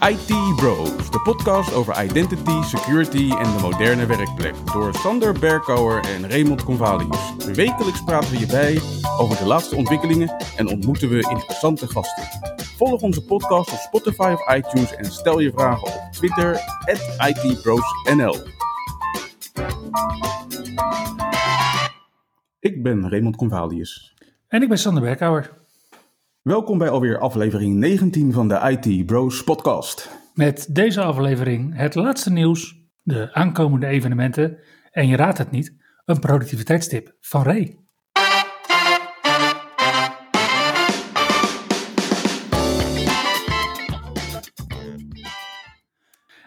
IT Bros, de podcast over identity, security en de moderne werkplek. Door Sander Berkouwer en Raymond Convalius. Wekelijks praten we je bij over de laatste ontwikkelingen en ontmoeten we interessante gasten. Volg onze podcast op Spotify of iTunes en stel je vragen op Twitter, ITBrosNL. Ik ben Raymond Convalius. En ik ben Sander Berkouwer. Welkom bij alweer aflevering 19 van de IT Bros podcast. Met deze aflevering het laatste nieuws, de aankomende evenementen en je raadt het niet, een productiviteitstip van Ray.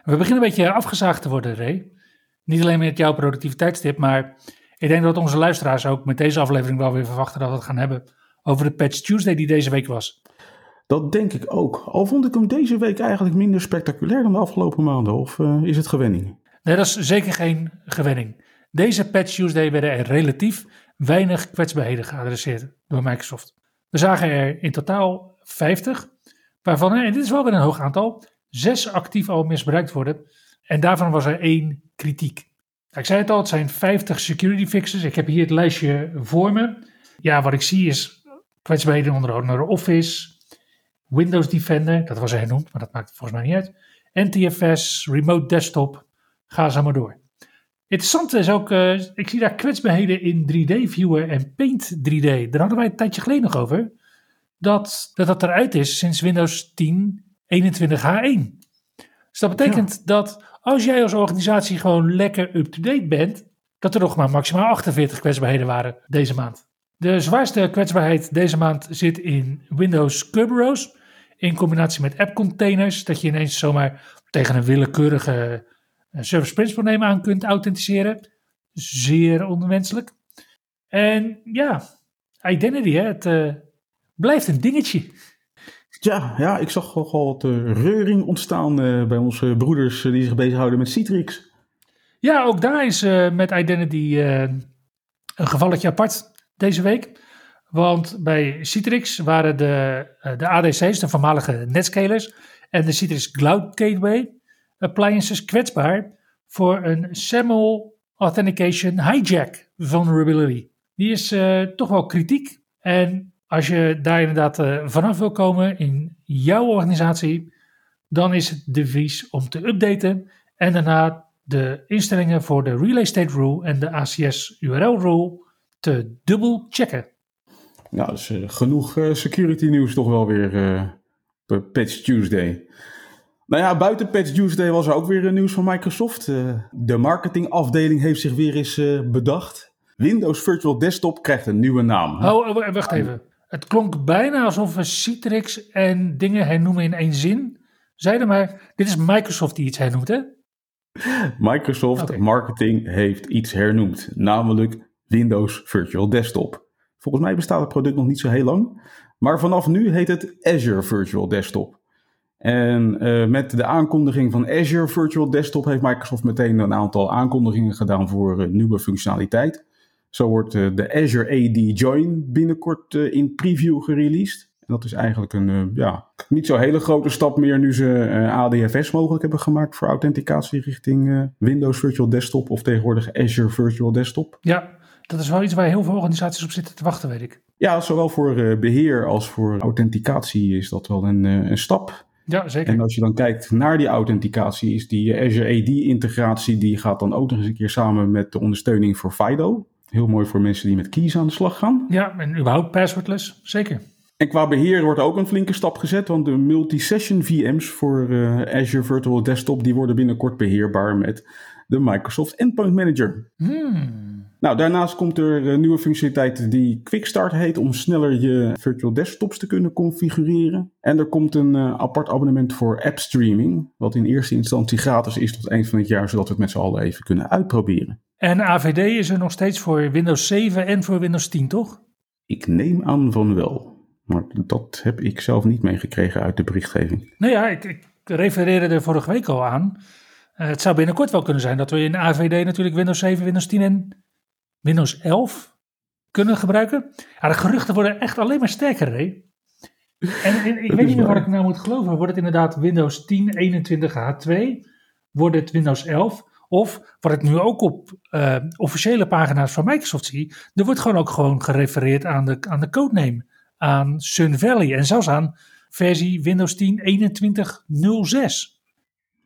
We beginnen een beetje afgezaagd te worden, Ray. Niet alleen met jouw productiviteitstip, maar ik denk dat onze luisteraars ook met deze aflevering wel weer verwachten dat we het gaan hebben over de Patch Tuesday die deze week was. Dat denk ik ook. Al vond ik hem deze week eigenlijk minder spectaculair dan de afgelopen maanden. Of uh, is het gewenning? Nee, dat is zeker geen gewenning. Deze Patch Tuesday werden er relatief weinig kwetsbaarheden geadresseerd door Microsoft. We zagen er in totaal 50, waarvan, en dit is wel weer een hoog aantal, zes actief al misbruikt worden. En daarvan was er één kritiek. Ik zei het al, het zijn 50 security fixes. Ik heb hier het lijstje voor me. Ja, wat ik zie is kwetsbaarheden onder andere Office, Windows Defender, dat was er genoemd, maar dat maakt volgens mij niet uit. NTFS, Remote Desktop, ga zo maar door. Interessant is ook, uh, ik zie daar kwetsbaarheden in 3D-viewer en Paint 3D. Daar hadden wij een tijdje geleden nog over. Dat dat, dat eruit is sinds Windows 10 21H1. Dus dat betekent dat als jij als organisatie gewoon lekker up-to-date bent, dat er nog maar maximaal 48 kwetsbaarheden waren deze maand. De zwaarste kwetsbaarheid deze maand zit in Windows Kerberos. In combinatie met app containers. Dat je ineens zomaar tegen een willekeurige eh, service principal name aan kunt authenticeren. Zeer onwenselijk. En ja, identity, hè, het uh, blijft een dingetje. Ja, ja, ik zag al wat uh, reuring ontstaan uh, bij onze broeders die zich bezighouden met Citrix. Ja, ook daar is met identity een gevalletje apart deze week. Want bij Citrix waren de, eh, de ADC's, de voormalige netscalers, en de Citrix Cloud Gateway appliances kwetsbaar voor een SAML Authentication Hijack vulnerability. Die is uh, toch wel kritiek. En als je daar inderdaad uh, vanaf wil komen in jouw organisatie, dan is het devies om te updaten en daarna de instellingen voor de Relay State Rule en de ACS URL Rule te dubbel checken. Nou, dus uh, genoeg uh, security nieuws toch wel weer uh, per Patch Tuesday. Nou ja, buiten Patch Tuesday was er ook weer nieuws van Microsoft. de marketingafdeling heeft zich weer eens bedacht. Windows Virtual Desktop krijgt een nieuwe naam. Oh, oh, wacht even. Het klonk bijna alsof we Citrix en dingen hernoemen in één zin. Zeiden maar, dit is Microsoft die iets hernoemt, hè? Microsoft okay. Marketing heeft iets hernoemd, namelijk Windows Virtual Desktop. Volgens mij bestaat het product nog niet zo heel lang. Maar vanaf nu heet het Azure Virtual Desktop. En uh, met de aankondiging van Azure Virtual Desktop heeft Microsoft meteen een aantal aankondigingen gedaan voor uh, nieuwe functionaliteit. Zo wordt uh, de Azure AD Join binnenkort in preview gereleased. En dat is eigenlijk een ja, niet zo hele grote stap meer nu ze ADFS mogelijk hebben gemaakt voor authenticatie richting Windows Virtual Desktop of tegenwoordig Azure Virtual Desktop. Ja, dat is wel iets waar heel veel organisaties op zitten te wachten, weet ik. Ja, zowel voor uh, beheer als voor authenticatie is dat wel een, uh, een stap. Ja, zeker. En als je dan kijkt naar die authenticatie, is die Azure AD-integratie, die gaat dan ook nog eens een keer samen met de ondersteuning voor FIDO. Heel mooi voor mensen die met keys aan de slag gaan. Ja, en überhaupt passwordless, zeker. En qua beheer wordt ook een flinke stap gezet, want de multi-session VM's voor uh, Azure Virtual Desktop, die worden binnenkort beheerbaar met de Microsoft Endpoint Manager. Hmm. Nou, daarnaast komt er een nieuwe functionaliteit die Quickstart heet om sneller je virtual desktops te kunnen configureren. En er komt een uh, apart abonnement voor app streaming, wat in eerste instantie gratis is tot eind van het jaar, zodat we het met z'n allen even kunnen uitproberen. En AVD is er nog steeds voor Windows 7 en voor Windows 10, toch? Ik neem aan van wel. Maar dat heb ik zelf niet meegekregen uit de berichtgeving. Nou ja, ik, ik refereerde er vorige week al aan. Uh, het zou binnenkort wel kunnen zijn dat we in AVD natuurlijk Windows 7, Windows 10 en Windows 11 kunnen gebruiken. Ja, de geruchten worden echt alleen maar sterker, hè? En, ik weet niet meer wat ik nou moet geloven. Wordt het inderdaad Windows 10 21 H2? Wordt het Windows 11? Of wat ik nu ook op uh, officiële pagina's van Microsoft zie, er wordt gewoon ook gewoon gerefereerd aan de, aan de codename, aan Sun Valley en zelfs aan versie Windows 10 21.06.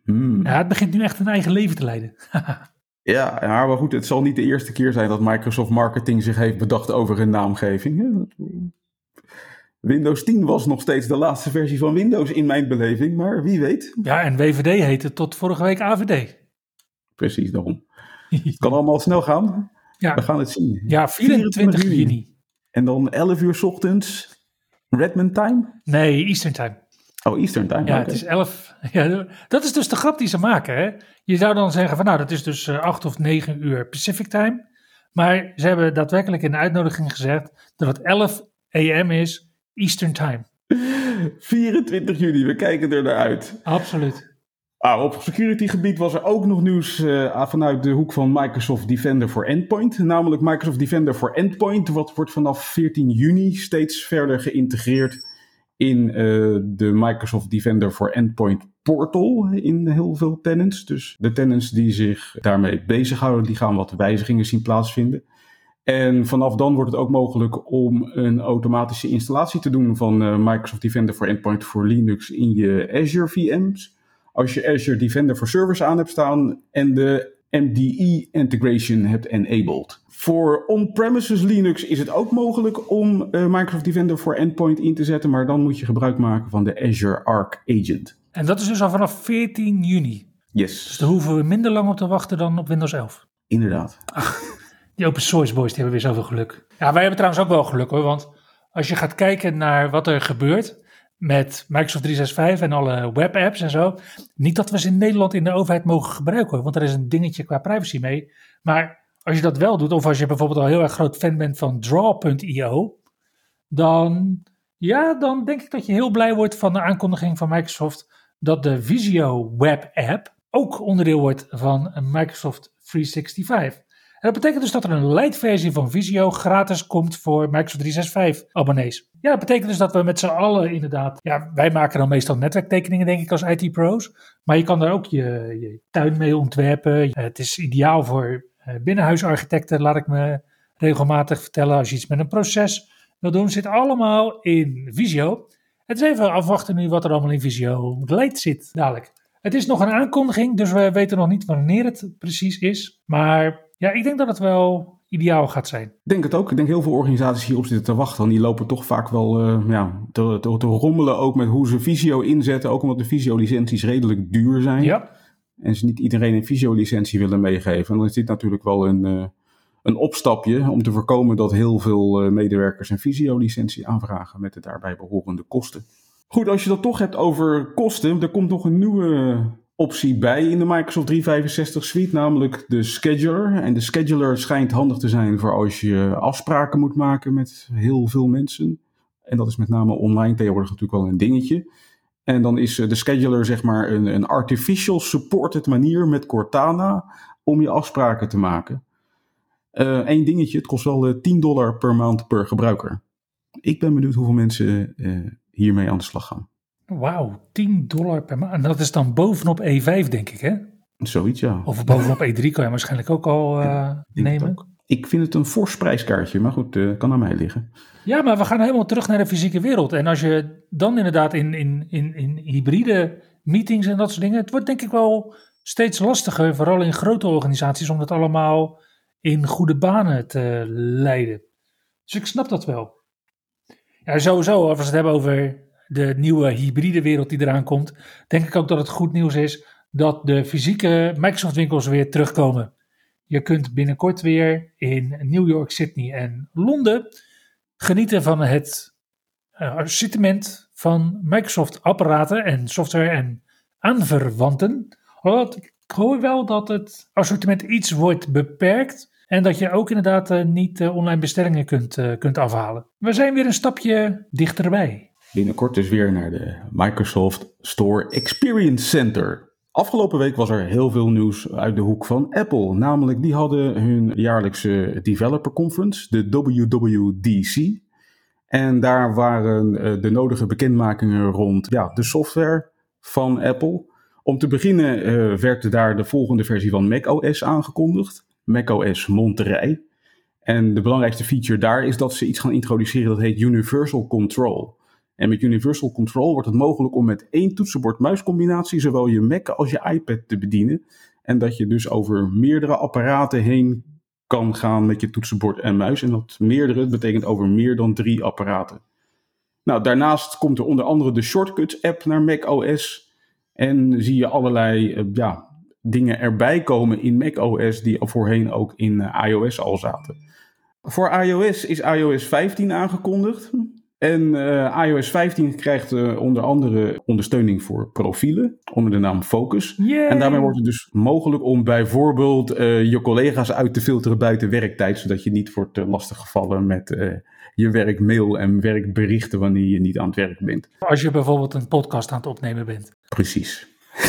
Hmm. Ja, het begint nu echt een eigen leven te leiden. ja, maar goed, het zal niet de eerste keer zijn dat Microsoft Marketing zich heeft bedacht over een naamgeving. Windows 10 was nog steeds de laatste versie van Windows in mijn beleving, maar wie weet. Ja, en WVD heette tot vorige week AVD. Precies, daarom. Het kan allemaal snel gaan. Ja. We gaan het zien. Ja, 24, juni. En dan 11 uur s ochtends Redmond time? Nee, Eastern time. Oh, Eastern time. Ja, het is 11. Ja, dat is dus de grap die ze maken. Hè? Je zou dan zeggen van nou, dat is dus 8 eh, of 9 uur Pacific time. Maar ze hebben daadwerkelijk in de uitnodiging gezegd dat het 11 am is Eastern time. 24 juni, we kijken er naar uit. Absoluut. Ah, op security gebied was er ook nog nieuws uh, vanuit de hoek van Microsoft Defender for Endpoint. Namelijk Microsoft Defender for Endpoint, wat wordt vanaf 14 juni steeds verder geïntegreerd in uh, de Microsoft Defender for Endpoint portal in heel veel tenants. Dus de tenants die zich daarmee bezighouden, die gaan wat wijzigingen zien plaatsvinden. En vanaf dan wordt het ook mogelijk om een automatische installatie te doen van uh, Microsoft Defender for Endpoint voor Linux in je Azure VM's als je Azure Defender for Service aan hebt staan en de MDE integration hebt enabled. Voor on-premises Linux is het ook mogelijk om uh, Microsoft Defender for Endpoint in te zetten, maar dan moet je gebruik maken van de Azure Arc Agent. En dat is dus al vanaf 14 juni. Yes. Dus daar hoeven we minder lang op te wachten dan op Windows 11. Inderdaad. Ach, die open source boys die hebben weer zoveel geluk. Ja, wij hebben trouwens ook wel geluk hoor, want als je gaat kijken naar wat er gebeurt, met Microsoft 365 en alle webapps en zo. Niet dat we ze in Nederland in de overheid mogen gebruiken, want er is een dingetje qua privacy mee. Maar als je dat wel doet, of als je bijvoorbeeld al heel erg groot fan bent van Draw.io, dan, ja, dan denk ik dat je heel blij wordt van de aankondiging van Microsoft dat de Visio Web App ook onderdeel wordt van Microsoft 365. Dat betekent dus dat er een light versie van Visio gratis komt voor Microsoft 365 abonnees. Ja, dat betekent dus dat we met z'n allen inderdaad, ja, wij maken dan meestal netwerktekeningen denk ik als IT-pro's. Maar je kan daar ook je, je tuin mee ontwerpen. Het is ideaal voor eh, binnenhuisarchitecten, laat ik me regelmatig vertellen. Als je iets met een proces wil doen, zit allemaal in Visio. Het is even afwachten nu wat er allemaal in Visio Lite zit dadelijk. Het is nog een aankondiging, dus we weten nog niet wanneer het precies is. Maar ja, ik denk dat het wel ideaal gaat zijn. Ik denk het ook. Ik denk heel veel organisaties hierop zitten te wachten. En die lopen toch vaak wel uh, ja, te, te, te, rommelen ook met hoe ze Visio inzetten. Ook omdat de Visio-licenties redelijk duur zijn. Ja. En ze niet iedereen een Visio-licentie willen meegeven. En dan is dit natuurlijk wel een, uh, een opstapje om te voorkomen dat heel veel uh, medewerkers een Visio-licentie aanvragen met de daarbij behorende kosten. Goed, als je dat toch hebt over kosten, er komt nog een nieuwe optie bij in de Microsoft 365 suite, namelijk de scheduler. En de scheduler schijnt handig te zijn voor als je afspraken moet maken met heel veel mensen. En dat is met name online tegenwoordig natuurlijk wel een dingetje. En dan is eh, de scheduler zeg maar een, een artificial supported manier met Cortana om je afspraken te maken. Eén uh, dingetje, het kost wel 10 eh, dollar per maand per gebruiker. Ik ben benieuwd hoeveel mensen hiermee aan de slag gaan. Wauw, 10 dollar per maand. En dat is dan bovenop E5, denk ik, hè? Zoiets, ja. Of bovenop E3 kan je waarschijnlijk ook al uh, nemen. Ik vind het een fors prijskaartje, maar goed, uh, kan aan mij liggen. Ja, maar we gaan helemaal terug naar de fysieke wereld. En als je dan inderdaad in, in, in, in hybride meetings en dat soort dingen... Het wordt denk ik wel steeds lastiger, vooral in grote organisaties... om dat allemaal in goede banen te leiden. Dus ik snap dat wel. Ja, sowieso, als we het hebben over de nieuwe hybride wereld die eraan komt, denk ik ook dat het goed nieuws is dat de fysieke Microsoft winkels weer terugkomen. Je kunt binnenkort weer in New York, Sydney en Londen genieten van het uh, assortiment van Microsoft apparaten en software en aanverwanten. Ik hoor wel dat het assortiment iets wordt beperkt en dat je ook inderdaad uh, niet uh, online bestellingen kunt, kunt afhalen. We zijn weer een stapje dichterbij binnenkort dus weer naar de Microsoft Store Experience Center. Afgelopen week was er heel veel nieuws uit de hoek van Apple. Namelijk, die hadden hun jaarlijkse developer conference, de WWDC. En daar waren de nodige bekendmakingen rond ja, de software van Apple. Om te beginnen werd daar de volgende versie van macOS aangekondigd. macOS Monterey. En de belangrijkste feature daar is dat ze iets gaan introduceren dat heet Universal Control. En met Universal Control wordt het mogelijk om met één toetsenbord-muiscombinatie zowel je Mac als je iPad te bedienen. En dat je dus over meerdere apparaten heen kan gaan met je toetsenbord en muis. En dat meerdere betekent over meer dan drie apparaten. Nou, daarnaast komt er onder andere de Shortcuts app naar Mac OS. En zie je allerlei uh, ja, dingen erbij komen in Mac OS die voorheen ook in uh, iOS al zaten. Voor iOS is iOS 15 aangekondigd. En uh, iOS 15 krijgt uh, onder andere ondersteuning voor profielen onder de naam Focus. Yay. En daarmee wordt het dus mogelijk om bijvoorbeeld uh, je collega's uit te filteren buiten werktijd, zodat je niet wordt lastiggevallen met je werkmail en werkberichten wanneer je niet aan het werk bent. Als je bijvoorbeeld een podcast aan het opnemen bent. Precies.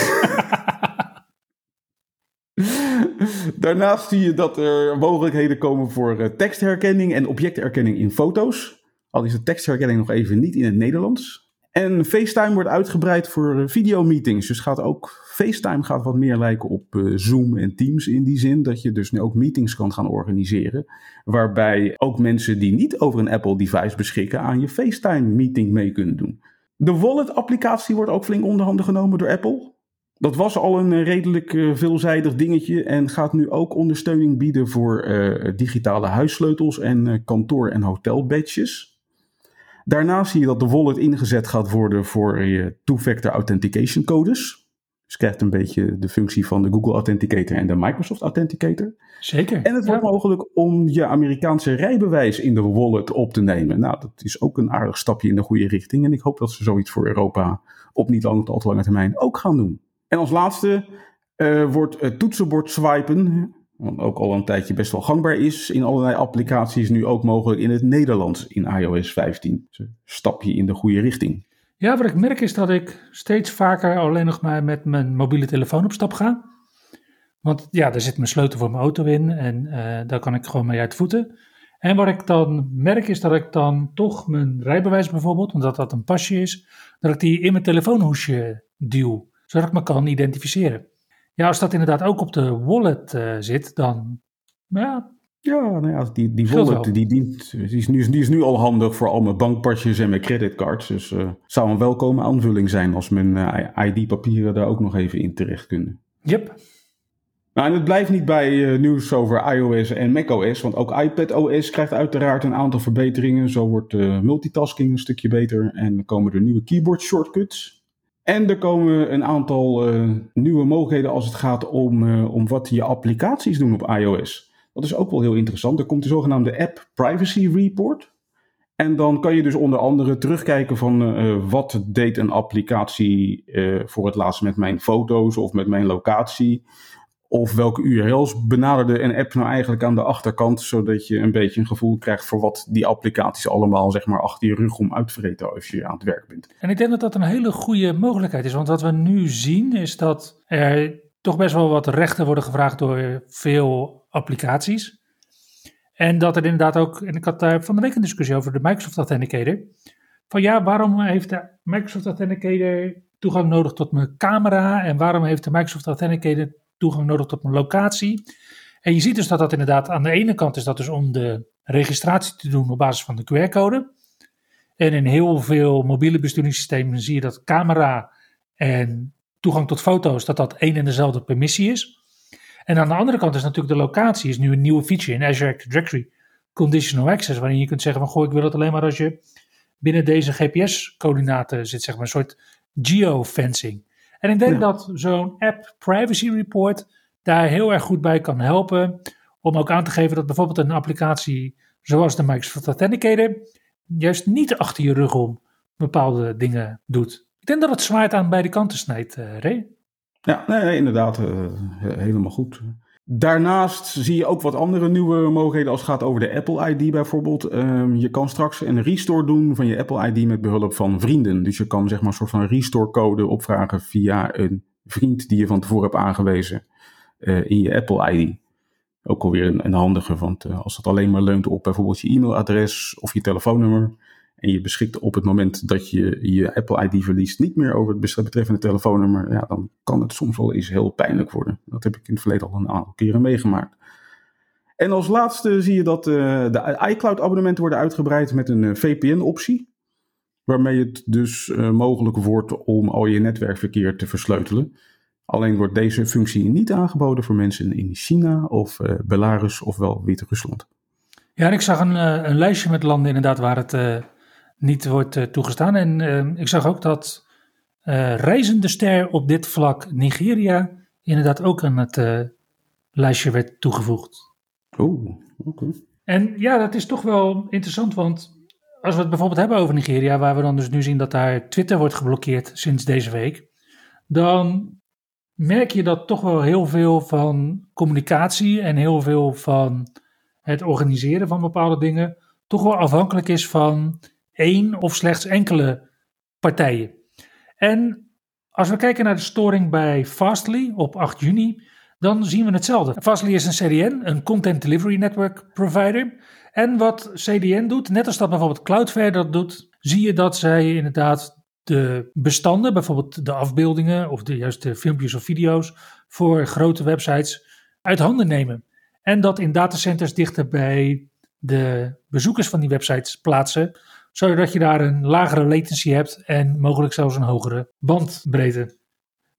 Daarnaast zie je dat er mogelijkheden komen voor tekstherkenning en objectherkenning in foto's. Al is de tekstherkenning nog even niet in het Nederlands. En FaceTime wordt uitgebreid voor videomeetings. Dus gaat ook, FaceTime gaat wat meer lijken op uh, Zoom en Teams in die zin. Dat je dus nu ook meetings kan gaan organiseren. Waarbij ook mensen die niet over een Apple device beschikken aan je FaceTime meeting mee kunnen doen. De Wallet applicatie wordt ook flink onderhanden genomen door Apple. Dat was al een redelijk uh, veelzijdig dingetje en gaat nu ook ondersteuning bieden voor uh, digitale huissleutels en kantoor- en hotelbadges. Daarnaast zie je dat de wallet ingezet gaat worden voor je two-factor authentication codes. Dus krijgt een beetje de functie van de Google Authenticator en de Microsoft Authenticator. Zeker. En het wordt ja. mogelijk om je Amerikaanse rijbewijs in de wallet op te nemen. Nou, dat is ook een aardig stapje in de goede richting. En ik hoop dat ze zoiets voor Europa op niet lang, al te lange termijn ook gaan doen. En als laatste uh, wordt het toetsenbord swipen ook al een tijdje best wel gangbaar is in allerlei applicaties, nu ook mogelijk in het Nederlands in iOS 15. Dus een stapje in de goede richting. Ja, wat ik merk is dat ik steeds vaker alleen nog maar met mijn mobiele telefoon op stap ga. Want ja, daar zit mijn sleutel voor mijn auto in en uh, daar kan ik gewoon mee uit voeten. En wat ik dan merk is dat ik dan toch mijn rijbewijs bijvoorbeeld, omdat dat een pasje is, dat ik die in mijn telefoonhoesje duw, zodat ik me kan identificeren. Ja, als dat inderdaad ook op de wallet uh, zit, dan ja. Ja, nou ja, die, die wallet die, dient, die, is nu, die is nu al handig voor al mijn bankpasjes en mijn creditcards. Dus het uh, zou een welkome aanvulling zijn als mijn uh, ID-papieren daar ook nog even in terecht kunnen. Yep. Nou, en het blijft niet bij uh, nieuws over iOS en macOS, want ook iPadOS krijgt uiteraard een aantal verbeteringen. Zo wordt multitasking een stukje beter en komen er nieuwe keyboard shortcuts. En er komen een aantal uh, nieuwe mogelijkheden als het gaat om, uh, om wat je applicaties doen op iOS. Dat is ook wel heel interessant. Er komt de zogenaamde App Privacy Report. En dan kan je dus onder andere terugkijken van uh, wat deed een applicatie voor het laatst met mijn foto's of met mijn locatie. Of welke URL's benaderde een app nou eigenlijk aan de achterkant, zodat je een beetje een gevoel krijgt voor wat die applicaties allemaal zeg maar achter je rug om uitvreten als je aan het werk bent. En ik denk dat dat een hele goede mogelijkheid is, want wat we nu zien is dat er toch best wel wat rechten worden gevraagd door veel applicaties. En dat er inderdaad ook, en ik had daar van de week een discussie over de Microsoft Authenticator, van ja, waarom heeft de Microsoft Authenticator toegang nodig tot mijn camera en waarom heeft de Microsoft Authenticator toegang nodig tot een locatie. En je ziet dus dat dat inderdaad aan de ene kant is dat dus om de registratie te doen op basis van de QR-code. En in heel veel mobiele besturingssystemen zie je dat camera en toegang tot foto's, dat dat één en dezelfde permissie is. En aan de andere kant is natuurlijk de locatie, is nu een nieuwe feature in Azure Active Directory, Conditional Access, waarin je kunt zeggen van goh, ik wil het alleen maar als je binnen deze GPS-coördinaten zit, zeg maar een soort geofencing. En ik denk ja. dat zo'n app privacy report daar heel erg goed bij kan helpen. Om ook aan te geven dat bijvoorbeeld een applicatie zoals de Microsoft Authenticator juist niet achter je rug om bepaalde dingen doet. Ik denk dat het zwaard aan beide kanten snijdt, uh, Ray. Ja, nee, nee inderdaad. Uh, helemaal goed. Daarnaast zie je ook wat andere nieuwe mogelijkheden als het gaat over de Apple ID bijvoorbeeld. Um, je kan straks een restore doen van je Apple ID met behulp van vrienden. Dus je kan zeg maar een soort van restore code opvragen via een vriend die je van tevoren hebt aangewezen uh, in je Apple ID. Ook alweer een, een handige, want uh, als dat alleen maar leunt op bijvoorbeeld je e-mailadres of je telefoonnummer en je beschikt op het moment dat je je Apple ID verliest niet meer over het betreffende telefoonnummer, ja, dan kan het soms wel eens heel pijnlijk worden. Dat heb ik in het verleden al een aantal keren meegemaakt. En als laatste zie je dat uh, de iCloud-abonnementen worden uitgebreid met een VPN-optie. Waarmee het dus uh, mogelijk wordt om al je netwerkverkeer te versleutelen. Alleen wordt deze functie niet aangeboden voor mensen in China of uh, Belarus ofwel Wit-Rusland. Ja, en ik zag een, een, lijstje met landen inderdaad waar het niet wordt toegestaan. En ik zag ook dat reizende ster op dit vlak Nigeria inderdaad ook aan het lijstje werd toegevoegd. Oh, oké. En ja, dat is toch wel interessant, want als we het bijvoorbeeld hebben over Nigeria, waar we dan dus nu zien dat daar Twitter wordt geblokkeerd sinds deze week, dan merk je dat toch wel heel veel van communicatie en heel veel van het organiseren van bepaalde dingen toch wel afhankelijk is van één of slechts enkele partijen. En als we kijken naar de storing bij Fastly op 8 juni, dan zien we hetzelfde. Fastly is een CDN, een Content Delivery Network Provider. En wat CDN doet, net als dat bijvoorbeeld Cloudflare dat doet, zie je dat zij inderdaad de bestanden, bijvoorbeeld de afbeeldingen of de juiste filmpjes of video's voor grote websites uit handen nemen. En dat in datacenters dichter bij de bezoekers van die websites plaatsen, zodat je daar een lagere latency hebt en mogelijk zelfs een hogere bandbreedte.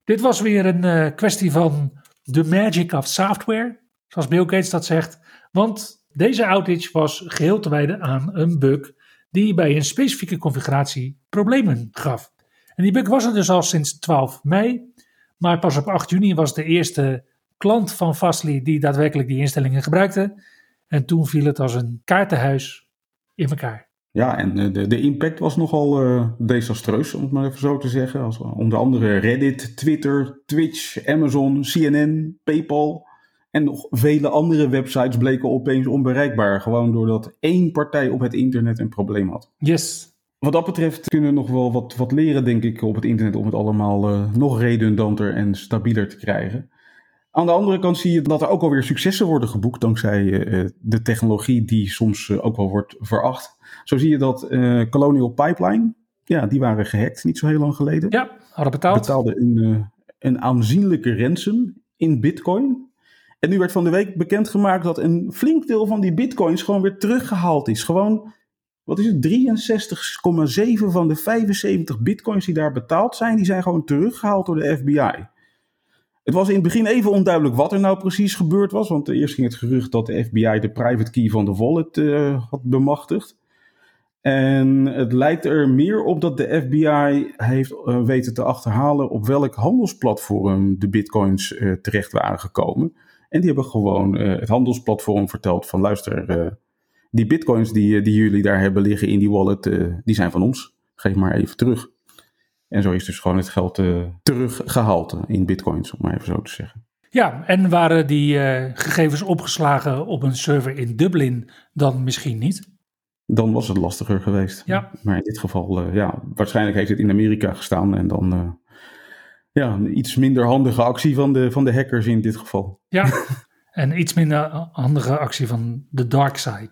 Dit was weer een uh, kwestie van the magic of software, zoals Bill Gates dat zegt. Want deze outage was geheel te wijden aan een bug die bij een specifieke configuratie problemen gaf. En die bug was er dus al sinds 12 mei, maar pas op 8 juni was de eerste klant van Fastly die daadwerkelijk die instellingen gebruikte. En toen viel het als een kaartenhuis in elkaar. Ja, en eh, de, de impact was nogal uh, desastreus, om het maar even zo te zeggen. Als, onder andere Reddit, Twitter, Twitch, Amazon, CNN, PayPal en nog vele andere websites bleken opeens onbereikbaar. Gewoon doordat één partij op het internet een probleem had. Yes. Wat dat betreft kunnen we nog wel wat, wat leren, denk ik, op het internet om het allemaal uh, nog redundanter en stabieler te krijgen. Aan de andere kant zie je dat er ook alweer successen worden geboekt dankzij uh, de technologie die soms uh, ook wel wordt veracht. Zo zie je dat Colonial Pipeline, ja, die waren gehackt niet zo heel lang geleden. Ja, hadden betaald. Betaalden een, een aanzienlijke ransom in bitcoin. En nu werd van de week bekendgemaakt dat een flink deel van die bitcoins gewoon weer teruggehaald is. Gewoon, wat is het, 63,7 van de 75 bitcoins die daar betaald zijn, die zijn gewoon teruggehaald door de FBI. Het was in het begin even onduidelijk wat er nou precies gebeurd was. Want eerst ging het gerucht dat de FBI de private key van de wallet uh, had bemachtigd. En het lijkt er meer op dat de FBI heeft uh, weten te achterhalen op welk handelsplatform de bitcoins uh, terecht waren gekomen. En die hebben gewoon het handelsplatform verteld van luister, die bitcoins die, die jullie daar hebben liggen in die wallet, die zijn van ons. Geef maar even terug. En zo is dus gewoon het geld uh, teruggehaald in bitcoins, om maar even zo te zeggen. Ja, en waren die uh, gegevens opgeslagen op een server in Dublin dan misschien niet? Dan was het lastiger geweest. Ja. Maar in dit geval, uh, ja, waarschijnlijk heeft het in Amerika gestaan en dan ja, een iets minder handige actie van de, van de hackers in dit geval. Ja, en iets minder handige actie van de dark side.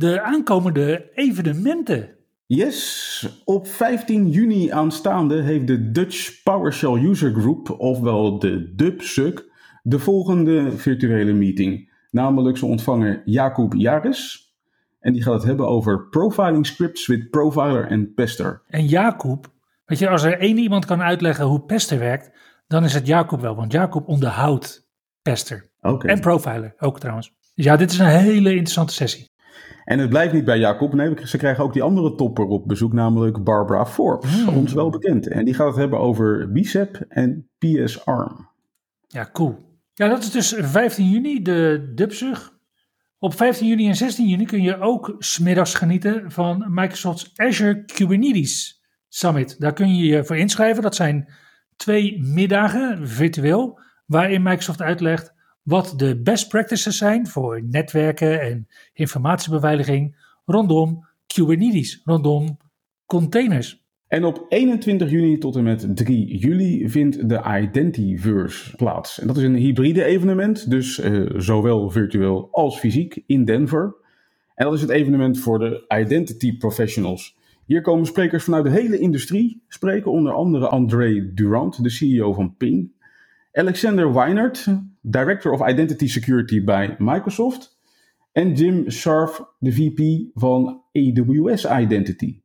De aankomende evenementen. Yes, op 15 juni aanstaande heeft de Dutch PowerShell User Group, ofwel de DubSuc, de volgende virtuele meeting. Namelijk, ze ontvangen Jacob Jaris. En die gaat het hebben over profiling scripts with profiler en pester. En Jacob, weet je, als er één iemand kan uitleggen hoe pester werkt, dan is het Jacob wel. Want Jacob onderhoudt pester. Okay. En profiler ook trouwens. Dus ja, dit is een hele interessante sessie. En het blijft niet bij Jacob. Nee, ze krijgen ook die andere topper op bezoek, namelijk Barbara Forbes. Hmm. Ons wel bekend. En die gaat het hebben over Bicep en PS Arm. Ja, cool. Ja, dat is dus 15 juni, de Dubsug. Op 15 juni en 16 juni kun je ook smiddags genieten van Microsoft's Azure Kubernetes Summit. Daar kun je je voor inschrijven. Dat zijn twee middagen virtueel, waarin Microsoft uitlegt wat de best practices zijn voor netwerken en informatiebeveiliging rondom Kubernetes, rondom containers. En op 21 juni tot en met 3 juli vindt de Identityverse plaats. En dat is een hybride evenement, dus uh, zowel virtueel als fysiek in Denver. En dat is het evenement voor de Identity Professionals. Hier komen sprekers vanuit de hele industrie spreken, onder andere André Durant, de CEO van Ping. Alexander Weinert, Director of Identity Security bij Microsoft. En Jim Scharf, de VP van AWS Identity.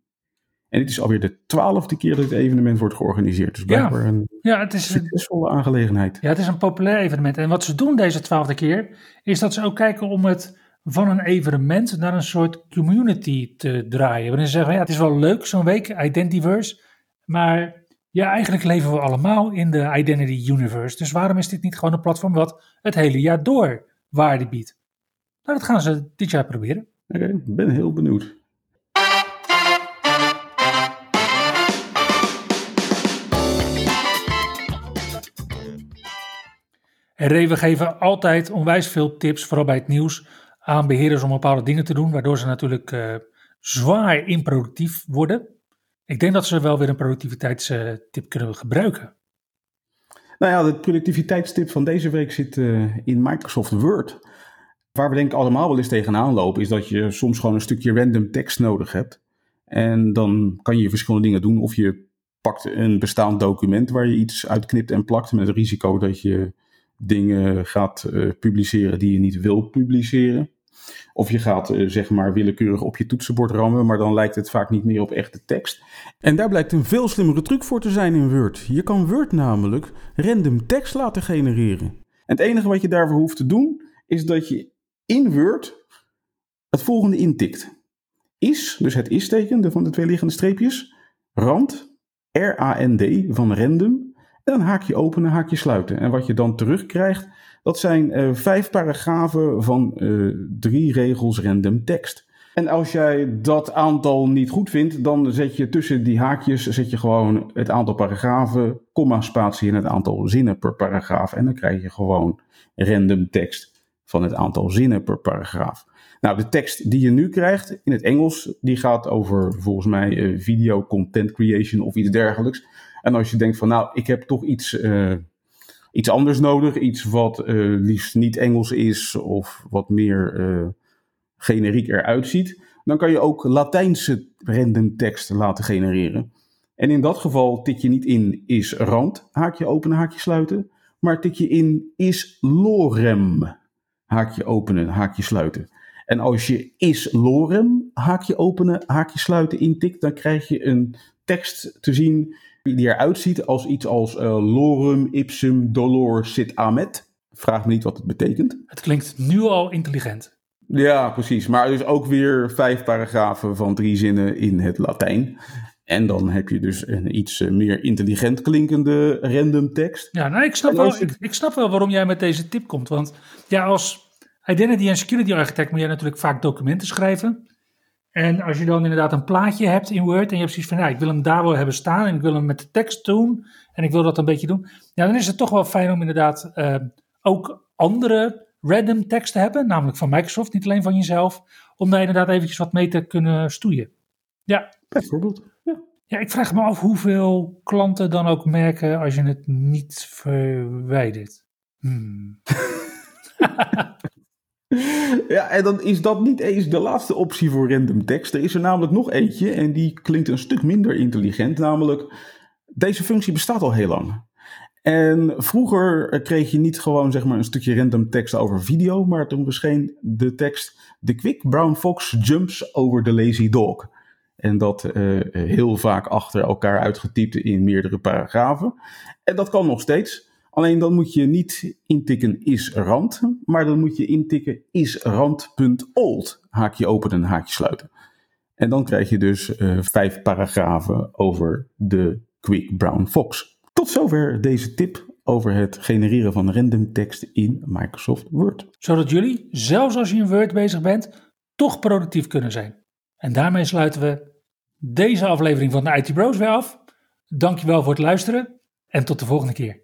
En dit is alweer de twaalfde keer dat dit evenement wordt georganiseerd. Dus blijkbaar ja. een ja, het is succesvolle aangelegenheid. Ja, het is een populair evenement. En wat ze doen deze twaalfde keer, is dat ze ook kijken om het van een evenement naar een soort community te draaien. Waarin ze zeggen, ja, het is wel leuk zo'n week, Identiverse, maar ja, eigenlijk leven we allemaal in de Identity Universe. Dus waarom is dit niet gewoon een platform wat het hele jaar door waarde biedt? Nou, dat gaan ze dit jaar proberen. Oké, ik ben heel benieuwd. En we geven altijd onwijs veel tips, vooral bij het nieuws, aan beheerders om bepaalde dingen te doen, waardoor ze natuurlijk uh, zwaar improductief worden. Ik denk dat ze wel weer een productiviteitstip kunnen gebruiken. Nou ja, de productiviteitstip van deze week zit uh, in Microsoft Word. Waar we denk ik allemaal wel eens tegenaan lopen, is dat je soms gewoon een stukje random tekst nodig hebt. En dan kan je verschillende dingen doen. Of je pakt een bestaand document waar je iets uitknipt en plakt met het risico dat je dingen gaat uh, publiceren die je niet wil publiceren. Of je gaat uh, zeg maar willekeurig op je toetsenbord rammen, maar dan lijkt het vaak niet meer op echte tekst. En daar blijkt een veel slimmere truc voor te zijn in Word. Je kan Word namelijk random tekst laten genereren. En het enige wat je daarvoor hoeft te doen, is dat je in Word het volgende intikt. Is, dus het is-teken van de twee liggende streepjes, rand, R-A-N-D van random, en dan haakje openen, haakje sluiten. En wat je dan terugkrijgt, dat zijn uh, vijf paragrafen van uh, drie regels random tekst. En als jij dat aantal niet goed vindt, dan zet je tussen die haakjes zet je gewoon het aantal paragrafen, komma, spatie en het aantal zinnen per paragraaf. En dan krijg je gewoon random tekst van het aantal zinnen per paragraaf. Nou, de tekst die je nu krijgt in het Engels, die gaat over volgens mij uh, video content creation of iets dergelijks. En als je denkt van nou, ik heb toch iets, iets anders nodig, iets wat uh, liefst niet Engels is of wat meer uh, generiek eruit ziet, dan kan je ook Latijnse random tekst laten genereren. En in dat geval tik je niet in is rand, haakje openen, haakje sluiten, maar tik je in is lorem, haakje openen, haakje sluiten. En als je is lorem, haakje openen, haakje sluiten intikt, dan krijg je een tekst te zien die eruit ziet als iets als uh, lorem ipsum dolor sit amet. Vraag me niet wat het betekent. Het klinkt nu al intelligent. Ja, precies. Maar dus ook weer vijf paragrafen van drie zinnen in het Latijn. En dan heb je dus een iets eh, meer intelligent klinkende random tekst. Ja, nou, ik snap, wel, ik, ik, snap wel waarom jij met deze tip komt. Want ja, als identity en security architect moet jij natuurlijk vaak documenten schrijven. En als je dan inderdaad een plaatje hebt in Word en je hebt zoiets van, ja, ik wil hem daar wel hebben staan en ik wil hem met de tekst doen en ik wil dat een beetje doen. Ja, dan is het toch wel fijn om inderdaad uh, ook andere random tekst te hebben, namelijk van Microsoft, niet alleen van jezelf, om daar inderdaad eventjes wat mee te kunnen stoeien. Ja. Bijvoorbeeld. Ja. Ja, ik vraag me af hoeveel klanten dan ook merken als je het niet verwijdert. Hmm. Ja, en dan is dat niet eens de laatste optie voor random tekst. Er is er namelijk nog eentje en die klinkt een stuk minder intelligent. Namelijk, deze functie bestaat al heel lang. En vroeger kreeg je niet gewoon zeg maar, een stukje random tekst over video, maar toen verscheen de tekst: The quick brown fox jumps over the lazy dog. En dat uh, heel vaak achter elkaar uitgetypt in meerdere paragrafen. En dat kan nog steeds. Alleen dan moet je niet intikken is rand, maar dan moet je intikken is rand.old. Haakje openen, haakje sluiten. En dan krijg je dus uh, vijf paragrafen over de Quick Brown Fox. Tot zover deze tip over het genereren van random tekst in Microsoft Word. Zodat jullie, zelfs als je in Word bezig bent, toch productief kunnen zijn. En daarmee sluiten we deze aflevering van de IT Bros weer af. Dankjewel voor het luisteren en tot de volgende keer.